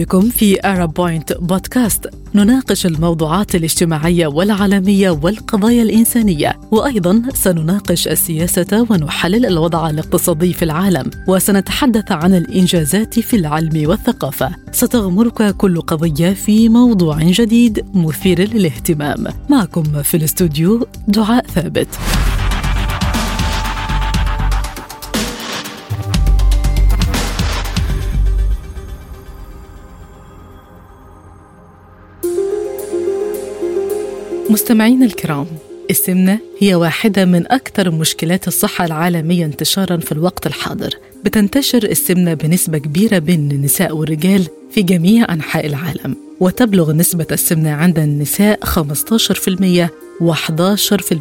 بكم في أرب بوينت بودكاست نناقش الموضوعات الاجتماعية والعالمية والقضايا الإنسانية وأيضا سنناقش السياسة ونحلل الوضع الاقتصادي في العالم وسنتحدث عن الإنجازات في العلم والثقافة. ستغمرك كل قضية في موضوع جديد مثير للاهتمام. معكم في الاستوديو دعاء ثابت. مستمعينا الكرام السمنة هي واحدة من أكثر مشكلات الصحة العالمية انتشارا في الوقت الحاضر. بتنتشر السمنة بنسبة كبيرة بين النساء والرجال في جميع أنحاء العالم وتبلغ نسبة السمنة عند النساء 15% و11%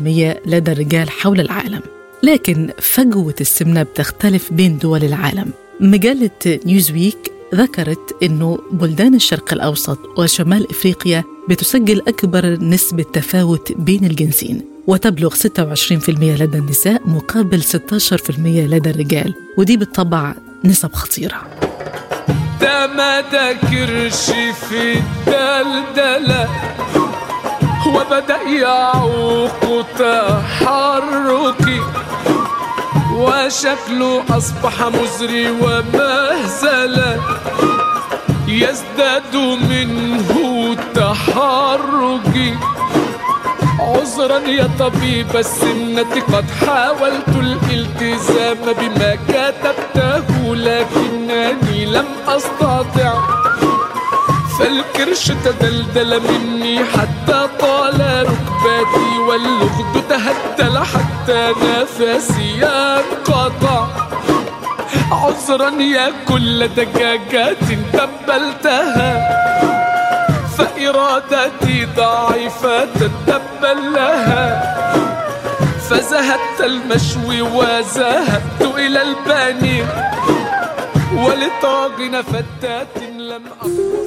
لدى الرجال حول العالم. لكن فجوة السمنة بتختلف بين دول العالم. مجلة نيوزويك ذكرت أنه بلدان الشرق الأوسط وشمال إفريقيا بتسجل أكبر نسبة تفاوت بين الجنسين وتبلغ 26% لدى النساء مقابل 16% لدى الرجال ودي بالطبع نسب خطيرة. ده ذاكرش في الدلدلة وبدأ يعوق تحركي وشكله أصبح مزري ومهزلا يزداد منه تحرجي عذرا يا طبيب السمنة قد حاولت الالتزام بما كتبته لكنني لم أستطع. فالكرش تدلدل مني حتى طال ركباتي واللغد تهدل حتى نفسي أنقطع. عذرا يا كل دجاجات تبلتها. فإرادتي ضعيفة تتبل لها فزهدت المشوي وذهبت إلى الباني. ولطاغن فتاة لم أقص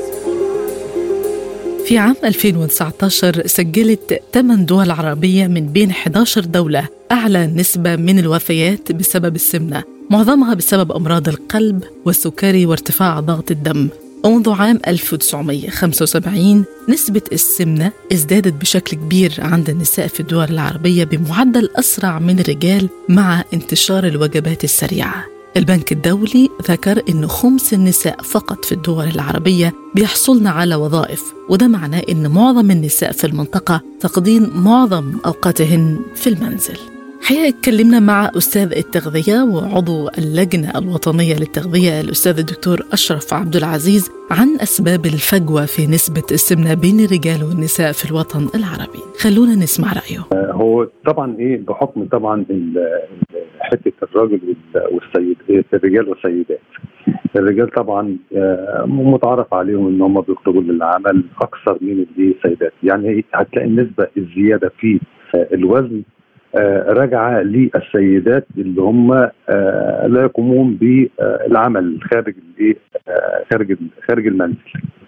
في عام 2019 سجلت 8 دول عربية من بين 11 دولة أعلى نسبة من الوفيات بسبب السمنة. معظمها بسبب أمراض القلب والسكري وارتفاع ضغط الدم. ومنذ عام 1975 نسبة السمنة ازدادت بشكل كبير عند النساء في الدول العربية بمعدل أسرع من الرجال مع انتشار الوجبات السريعة. البنك الدولي ذكر أن خمس النساء فقط في الدول العربية بيحصلن على وظائف وده معناه أن معظم النساء في المنطقة تقضين معظم أوقاتهن في المنزل. حقيقة اتكلمنا مع أستاذ التغذية وعضو اللجنة الوطنية للتغذية الأستاذ الدكتور أشرف عبد العزيز عن أسباب الفجوة في نسبة السمنة بين الرجال والنساء في الوطن العربي. خلونا نسمع رأيه. هو طبعا إيه بحكم طبعا حتة الراجل والسيد الرجال والسيدات. الرجال طبعا متعارف عليهم إن هم بيخرجوا للعمل أكثر من السيدات. يعني هتلاقي النسبة الزيادة في الوزن راجعه للسيدات اللي هم لا يقومون بالعمل خارج خارج خارج المنزل.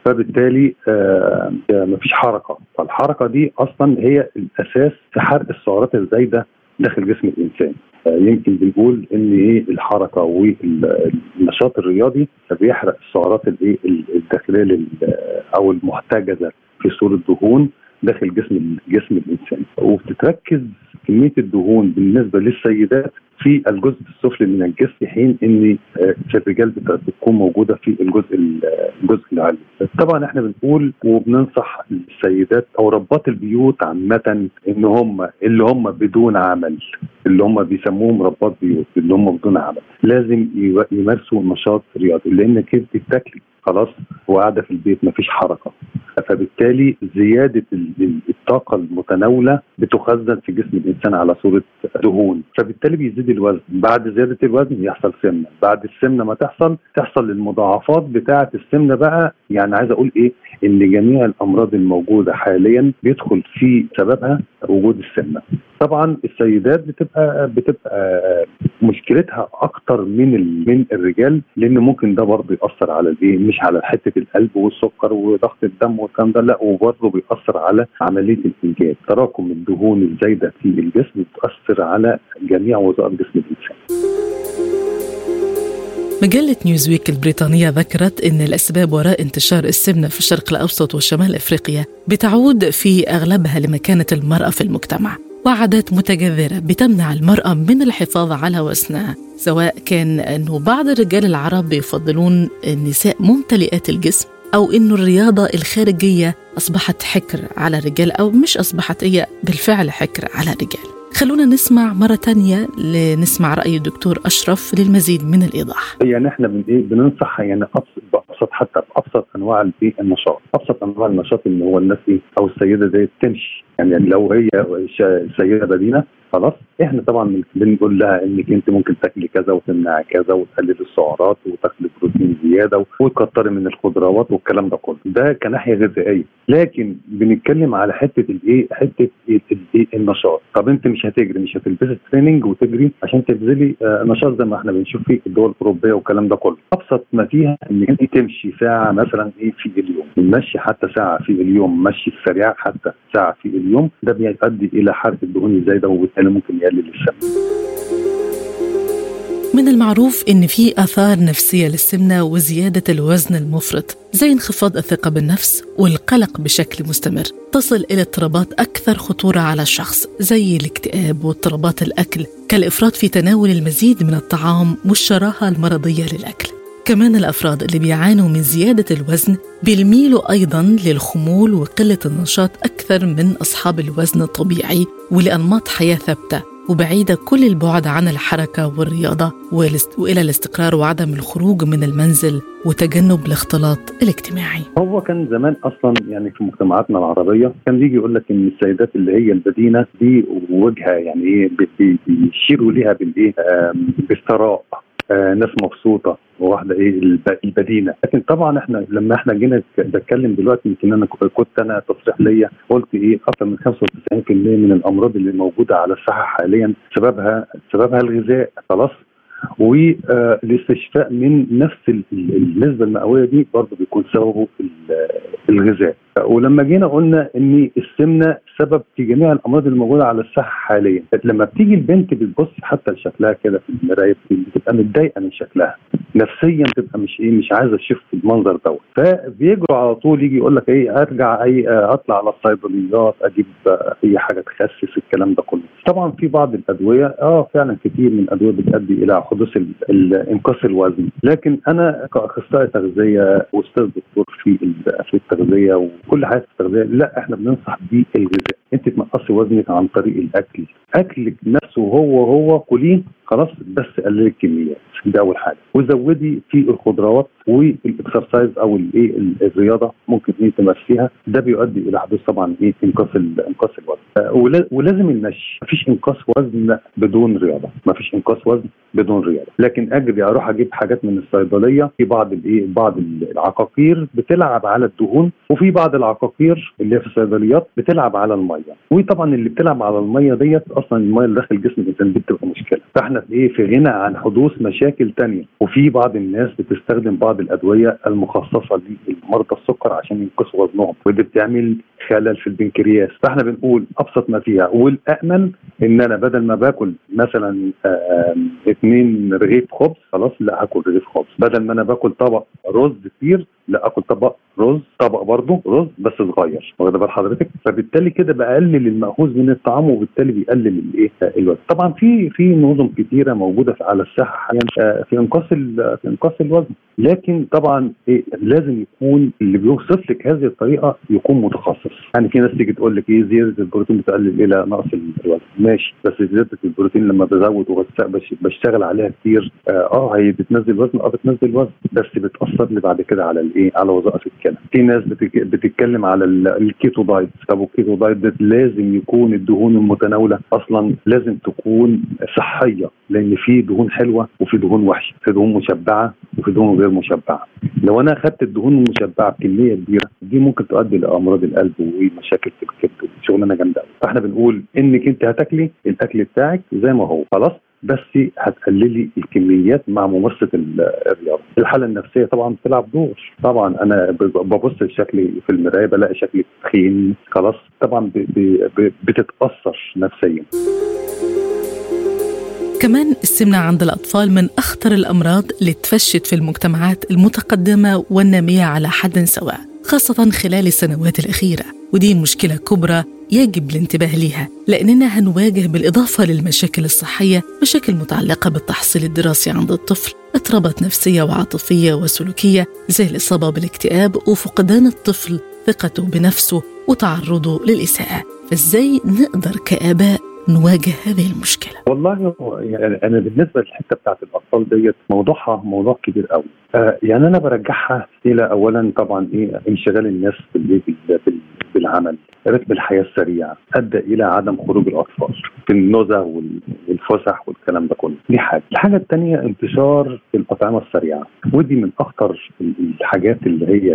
فبالتالي مفيش حركة. فالحركة دي أصلا هي الأساس في حرق السعرات الزايدة داخل جسم الإنسان. يمكن بنقول إن إيه الحركة والنشاط الرياضي بيحرق السعرات الايه الداخلية أو المحتجزة في صورة دهون. داخل جسم جسم الإنسان. وبتتركز كمية الدهون بالنسبة للسيدات في الجزء السفلي من الجسم حين إن الرجال بتكون موجودة في الجزء الجزء العلوي. طبعا إحنا بنقول وبننصح السيدات أو ربات البيوت عامة إن هم اللي هم بدون عمل اللي هم بيسموهم ربات بيوت اللي هم بدون عمل. لازم يمارسوا نشاط رياضي لانك انت بتاكلي خلاص وقاعدة في البيت مفيش حركة. فبالتالي زيادة الطاقة المتناولة بتخزن في جسم الإنسان على صورة دهون. فبالتالي بيزيد الوزن. بعد زيادة الوزن يحصل سمنة. بعد السمنة ما تحصل تحصل المضاعفات بتاعة السمنة بقى. يعني عايز أقول إيه؟ إن جميع الأمراض الموجودة حاليا بيدخل في سببها وجود السمنة. طبعا السيدات بتبقى بتبقى مشكلتها أكتر من من الرجال لأن ممكن ده برضه يأثر على الإيه؟ مش على حتة القلب والسكر وضغط الدم والكلام ده لا وبرضه بيأثر على عملية الانجاب تراكم الدهون الزايدة في الجسم بتأثر على جميع وظائف جسم الإنسان. مجلة نيوزويك البريطانية ذكرت أن الأسباب وراء انتشار السمنة في الشرق الأوسط وشمال أفريقيا بتعود في أغلبها لمكانة المرأة في المجتمع وعادات متجذرة بتمنع المرأة من الحفاظ على وزنها سواء كان أنه بعض الرجال العرب يفضلون النساء ممتلئات الجسم أو أنه الرياضة الخارجية أصبحت حكر على الرجال أو مش أصبحت هي بالفعل حكر على الرجال. خلونا نسمع مرة تانية لنسمع رأي الدكتور أشرف للمزيد من الإيضاح. يعني إحنا إيه بننصح يعني بأبسط حتى بأبسط أنواع الايه النشاط، أبسط أنواع النشاط ان هو الناس أو السيدة دي تمشي. يعني لو هي سيدة بدينة خلاص. إحنا طبعا بنقول لها إنك أنت ممكن تاكلي كذا وتمنعي كذا وتقللي السعرات وتاكلي بروتين زيادة وتكتري من الخضروات والكلام ده كله. ده كناحية غذائيه لكن بنتكلم على حتة الايه حتة الايه النشاط. طب أنت مش هتجري مش هتلبسي تريننج وتجري عشان تبذلي آه، نشاط زي ما إحنا بنشوف في الدول الأوروبية والكلام ده كله. أبسط ما فيها انك أنت تمشي ساعة مثلا إيه في اليوم. المشي حتى ساعة في اليوم مشي سريع حتى ساعة في اليوم. ده بيؤدي إلى حرق الدهون الزايدة ممكن يقلل السمنه من المعروف إن في آثار نفسية للسمنة وزيادة الوزن المفرط زي انخفاض الثقة بالنفس والقلق بشكل مستمر. تصل إلى اضطرابات أكثر خطورة على الشخص زي الاكتئاب واضطرابات الأكل كالإفراط في تناول المزيد من الطعام والشراهة المرضية للأكل. كمان الأفراد اللي بيعانوا من زيادة الوزن بيميلوا أيضا للخمول وقلة النشاط أكثر من أصحاب الوزن الطبيعي ولأنماط حياة ثابتة وبعيدة كل البعد عن الحركة والرياضة وإلى الاستقرار وعدم الخروج من المنزل وتجنب الاختلاط الاجتماعي. هو كان زمان أصلا يعني في مجتمعاتنا العربية كان بيجي يقول لك إن السيدات اللي هي البدينة دي وجهها يعني إيه بي- بي- بيشيروا ليها بالإيه بالثراء ناس مبسوطة وواحدة إيه الب- البدينه لكن طبعا إحنا لما إحنا جينا بتكلم دلوقتي يمكن أنا كنت أنا تصريح ليا قلت إيه أكثر من 95% من الأمراض اللي موجودة على الساحه حاليا سببها سببها الغذاء خلاص. والاستشفاء من نفس ال- ال- النسبة المئوية دي برضه بيكون سببه ال- الغذاء. ولما جينا قلنا إن السمنة سبب في جميع الأمراض الموجودة على الساحة حاليا. لما بتيجي البنت بتبص حتى لشكلها كده في المراية بتبقى متضايقة من شكلها. نفسيا تبقى مش إيه مش عايزة تشوف المنظر دوت. فبيجروا على طول يجي يقول لك إيه أرجع أي أطلع على الصيدليات أجيب أي حاجة تخسس الكلام ده كله. طبعا في بعض الأدوية آه فعلا كتير من الأدوية بتؤدي إلى حدوث إنقاص الوزن. لكن أنا كأخصائي تغذية واستاذ دكتور في في التغذية وكل حاجة التغذيه لا إحنا بننصح بالغذاء. انت تنقصي وزنك عن طريق الأكل. اكلك نفسه هو هو كليه خلاص بس قللي الكميات ده أول حاجة. وزودي في الخضروات والإكسرسايز أو الايه ال- الرياضة ممكن إيه تمشيها. ده بيؤدي إلى حدوث طبعا إيه إنقاص إنقاص الوزن. آه، ولا- ولازم المشي. مفيش إنقاص وزن بدون رياضة. مفيش إنقاص وزن بدون رياضة. لكن أجري أروح أجيب حاجات من الصيدلية. في بعض الايه بعض العقاقير بتلعب على الدهون وفي بعض العقاقير اللي في الصيدليات بتلعب على المية. وطبعا اللي بتلعب على المية ديت أصلا المية اللي داخل جسم الانسان دي بتبقى مشكلة. فإحنا في إيه في غنى عن حدوث مشاكل تانية. وفي بعض الناس بتستخدم بعض الأدوية المخصصة لمرضى السكر عشان ينقصوا وزنهم ودي بتعمل خلل في البنكرياس. فإحنا بنقول أبسط ما فيها والامن إن أنا بدل ما باكل مثلا آم، اتنين رغيف خبز خلاص لا هاكل رغيف خبز. بدل ما أنا باكل طبق رز كتير لا أكل طبق رز طبق برضه رز بس صغير واخد بال حضرتك؟ فبالتالي كده بقلل المأخوذ من الطعام وبالتالي بيقلل الإيه؟ الوزن. طبعا في في نظم كتيرة موجودة على الساحه حاليا آه، في إنقاص في إنقاص الوزن. لكن طبعا إيه لازم يكون اللي بيوصف لك هذه الطريقة يكون متخصص. يعني في ناس تيجي تقول لك إيه زيادة البروتين بتقلل إلى نقص الوزن. ماشي. بس زيادة البروتين لما بزود وبشتغل عليها كتير آه آه، هي بتنزل وزن آه بتنزل وزن. بس بتأثر لي بعد كده على الايه على وظائف الكلى في ناس بتتكلم على ال- ال keto diet طب ال keto diet ده لازم يكون الدهون المتناولة أصلا لازم تكون صحية لأن في دهون حلوة وفي دهون وحشة. في دهون مشبعة وفي دهون غير مشبعة. لو أنا أخدت الدهون المشبعة بكمية كبيرة دي ممكن تؤدي لأمراض القلب ومشاكل في الكبد. شغلانة جامدة فإحنا بنقول إنك أنت هتاكلي الأكل بتاعك زي ما هو. خلاص؟ بس هتقللي الكميات مع ممارسة ال- الرياضة. الحالة النفسية طبعا بتلعب دور، طبعا أنا ببص لشكلي في المراية بلاقي شكلي تخين خلاص طبعا بتتأثر نفسيا. كمان السمنة عند الأطفال من أخطر الأمراض اللي تفشت في المجتمعات المتقدمة والنامية على حد سواء خاصة خلال السنوات الأخيرة ودي مشكلة كبرى يجب الانتباه ليها لأننا هنواجه بالإضافة للمشاكل الصحية مشاكل متعلقة بالتحصيل الدراسي عند الطفل اضطرابات نفسية وعاطفية وسلوكية زي الإصابة بالاكتئاب وفقدان الطفل ثقته بنفسه وتعرضه للإساءة. فإزاي نقدر كآباء نواجه هذه المشكلة؟ والله يعني أنا بالنسبة للحتة بتاعت الأطفال ديت موضوعها موضوع كبير قوي آه يعني أنا برجعها إلى اولا طبعا إيه انشغال الناس بالعمل. رتم الحياة السريع أدى إلى عدم خروج الأطفال في النزه والفسح والكلام ده كله. دي حاجة. الحاجة الثانية انتشار الأطعمة السريعة. ودي من أخطر الحاجات اللي هي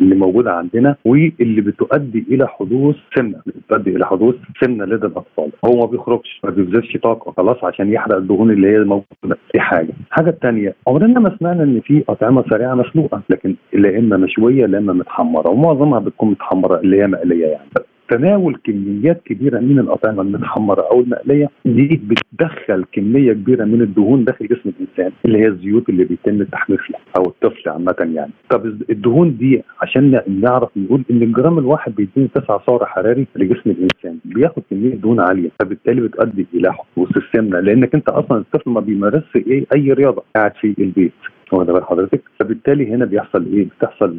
اللي موجودة عندنا واللي بتؤدي إلى حدوث سمنة. بتؤدي إلى حدوث سمنة لدى الأطفال. هو ما بيخرجش ما بيبذلش طاقة. خلاص عشان يحرق الدهون اللي هي موجودة دي حاجة. الحاجة الثانية عمرنا ما سمعنا إن في أطعمة سريعة مسلوقة لكن لا إما مشوية لا إما متحمرة. ومعظمها بتكون متحمرة اللي هي مقلية. يعني تناول كميات كبيرة من الأطعمة المتحمرة أو المقلية. دي بتدخل كمية كبيرة من الدهون داخل جسم الإنسان اللي هي الزيوت اللي بيتم تحميصها أو الطفل عامة يعني. طب الدهون دي عشان نعرف نقول إن الجرام الواحد بيديني 9 سعر حراري لجسم الإنسان بياخد كمية دهون عالية فبالتالي بتؤدي إلى حدوث السمنة لأنك أنت أصلا الطفل ما بيمارسش إيه أي رياضة قاعد في البيت. واخد بال حضرتك فبالتالي هنا بيحصل إيه؟ بتحصل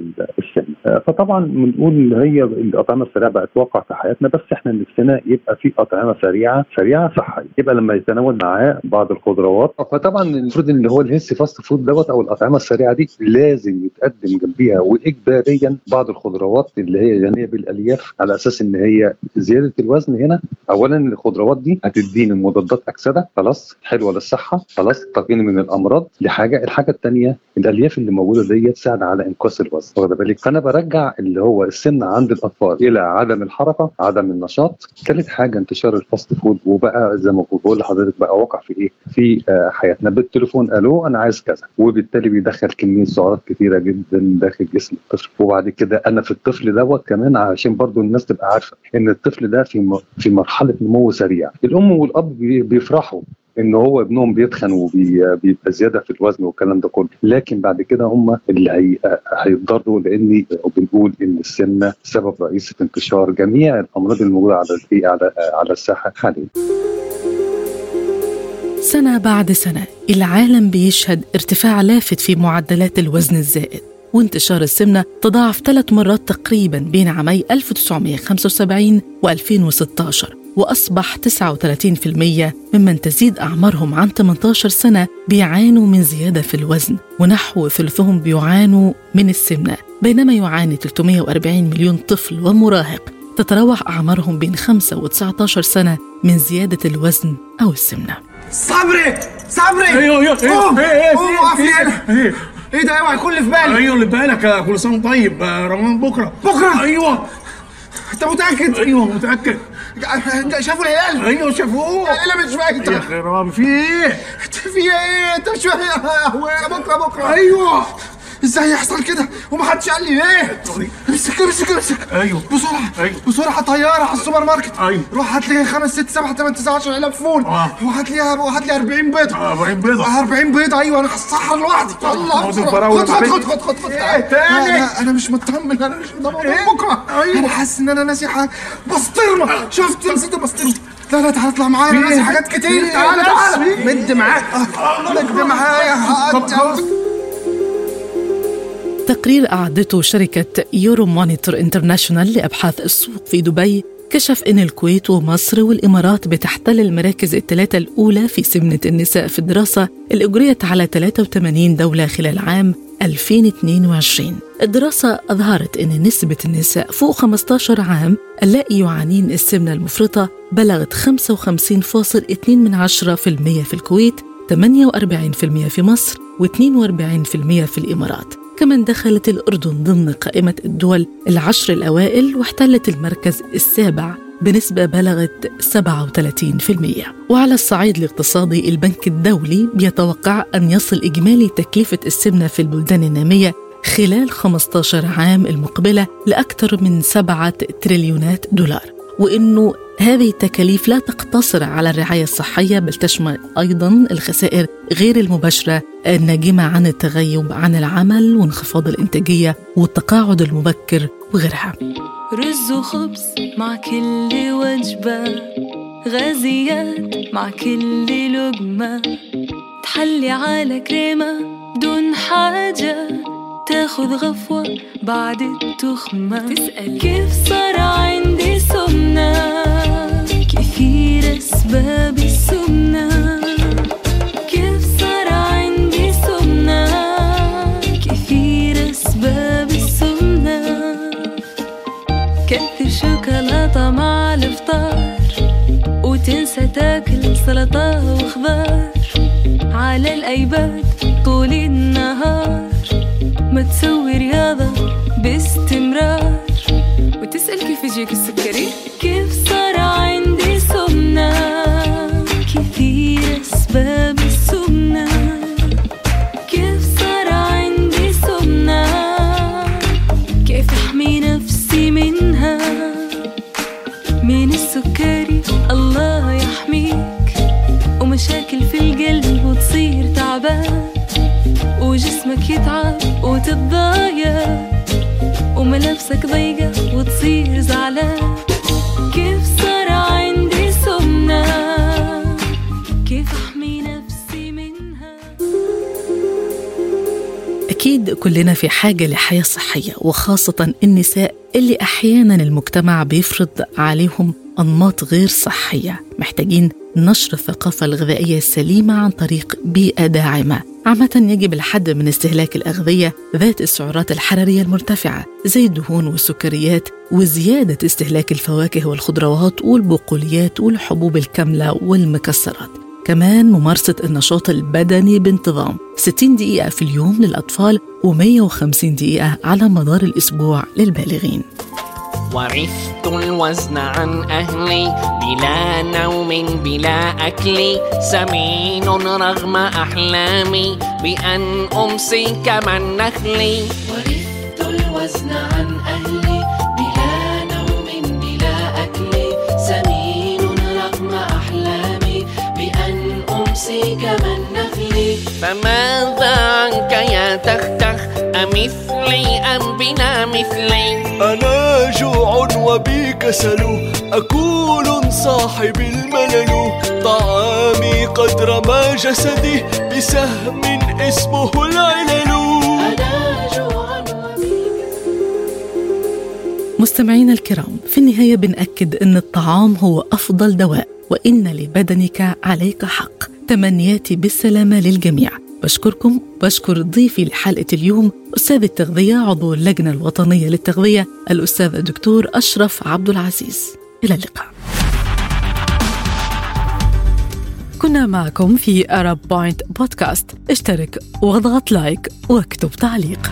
آه، فطبعا بنقول إن هي الأطعمة السريعة بقت واقع في حياتنا بس إحنا نفسنا يبقى في أطعمة سريعة سريعة صحية. يبقى لما يتناول معاه بعض الخضروات. فطبعا المفروض إن هو ال healthy fast food دوت أو الأطعمة السريعة دي لازم يتقدم جنبيها وإجباريا بعض الخضروات اللي هي غنيه بالألياف على أساس إن هي زيادة الوزن هنا. اولا الخضروات دي هتديني مضادات أكسدة خلاص حلوة للصحة خلاص تقيني من الأمراض دي حاجة الحاجة الثانية الثانية الألياف اللي موجودة ديت تساعد على انقاص الوزن. واخد بالك؟ فأنا برجع اللي هو السمنة عند الأطفال إلى عدم الحركة عدم النشاط. ثالث حاجة انتشار ال fast food. وبقى زي ما بقول لحضرتك بقى واقع في إيه؟ في آه حياتنا. بالتليفون ألو أنا عايز كذا. وبالتالي بيدخل كمية سعرات كثيره جدا داخل جسم الطفل. وبعد كده أنا في الطفل دوت كمان عشان برضو الناس تبقى عارفة إن الطفل ده في في مرحلة نمو سريع. الأم والأب بيفرحوا. إن هو ابنهم بيتخن وبيبقى زيادة في الوزن والكلام ده كله. لكن بعد كده هم اللي هيتضروا لأن بنقول إن السمنه سبب رئيسي في انتشار جميع الأمراض الموجودة على على على الساحة حاليا. سنة بعد سنة العالم بيشهد ارتفاع لافت في معدلات الوزن الزائد وانتشار السمنة تضاعف ثلاث مرات تقريبا بين عامي 1975 و 2016 وأصبح 39% ممن تزيد أعمارهم عن 18 سنة بيعانوا من زيادة في الوزن ونحو ثلثهم بيعانوا من السمنة. بينما يعاني 340 مليون طفل ومراهق تتراوح أعمارهم بين 5 و 19 سنة من زيادة الوزن أو السمنة. صبري! صبري! أيوه أيوه قوم! إيه قوم أقف هنا. إيه إيه ده؟ أوعى يكون اللي في بالي أيوه اللي بالك كل سنة طيب رمضان بكرة. بكرة؟ أيوه. أنت متأكد؟ أيوه متأكد. شافوا الهلال؟ أيوه شافوه. مش فايت يا أخي رامي في إيه في إيه؟ انت مش فاهم بكرة بكرة. أيوه. إزاي يحصل كده؟ ومحدش قال لي إيه امسك امسك امسك. أيوه. بسرعة أيوه. بسرعة طيارة على السوبر ماركت. أيوه. روح هات لي 5 6 7 8 9 10 علب فول. آه. وهات لي وهات لي 40 بيضة. آه 40 بيضة. 40 بيضة. أيوه أنا هسحر لوحدي. يلا. خد خد خد. خد خد خد إيه تاني؟ أنا مش مطمن. أنا مش مطمن. إيه؟ بكرة. أيوه. أنا حاسس إن أنا ناسي حاجة. بسطرمة. شفت؟ نسيت البسطرمة. لا لا تعالى اطلع معايا. أنا ناسي؟ حاجات كتير؟ تعالى تعالى؟ مد معاك مد معايا. خلاص. تقرير أعدته شركة Euromonitor International لأبحاث السوق في دبي كشف أن الكويت ومصر والإمارات بتحتل المراكز الثلاثة الأولى في سمنة النساء في الدراسة اللي أجريت على 83 دولة خلال عام 2022 الدراسة أظهرت أن نسبة النساء فوق 15 عام اللائي يعانين السمنة المفرطة بلغت 55.2% في الكويت 48% في مصر و42% في الإمارات. كمان دخلت الأردن ضمن قائمة الدول العشر الأوائل واحتلت المركز السابع بنسبة بلغت 37% وعلى الصعيد الاقتصادي البنك الدولي بيتوقع أن يصل إجمالي تكلفة السمنة في البلدان النامية خلال 15 عام المقبلة لأكثر من 7 تريليونات دولار. وإنه هذه التكاليف لا تقتصر على الرعاية الصحية بل تشمل أيضا الخسائر غير المباشرة الناجمة عن التغيب عن العمل وانخفاض الإنتاجية والتقاعد المبكر وغيرها. رز وخبز مع كل وجبة غازيات مع كل لقمة. تحلي على كريمة دون حاجة. تاخذ غفوة بعد التخمة تسأل. كيف صار عندي سمنة؟ كثير أسباب السمنة؟ كيف صار عندي سمنة؟ كثير أسباب السمنة؟ شوكولاتة مع الفطار وتنسى تاكل سلطة وخضار. على الأيباد طول النهار. ما تسوي رياضة باستمرار. وتسأل كيف يجيك السكري؟ كلنا في حاجة لحياة صحية وخاصة النساء اللي أحيانا المجتمع بيفرض عليهم أنماط غير صحية. محتاجين نشر الثقافة الغذائية السليمة عن طريق بيئة داعمة. عامة يجب الحد من استهلاك الأغذية ذات السعرات الحرارية المرتفعة زي الدهون والسكريات وزيادة استهلاك الفواكه والخضروات والبقوليات والحبوب الكاملة والمكسرات. كمان ممارسة النشاط البدني بانتظام. 60 دقيقة في اليوم للأطفال و150 دقيقة على مدار الأسبوع للبالغين. ورثت الوزن عن أهلي بلا نوم بلا أكل. سمين رغم أحلامي بأن أمسك من نخلي. ورثت الوزن عن أهلي فماذا عنك يا تختخ أمثلي أم بلا مثلي؟ أنا جوع وبي كسل أكول صاحب الملل طعامي قد رمى جسدي بسهم اسمه العلل. أنا جوع وبيك مستمعينا الكرام في النهاية بنأكد أن الطعام هو أفضل دواء وإن لبدنك عليك حق. تمنياتي بالسلامة للجميع. بشكركم. بشكر ضيفي لحلقة اليوم أستاذ التغذية عضو اللجنة الوطنية للتغذية الأستاذ الدكتور أشرف عبد العزيز. إلى اللقاء. كنا معكم في Arab Point Podcast اشترك واضغط like واكتب تعليق.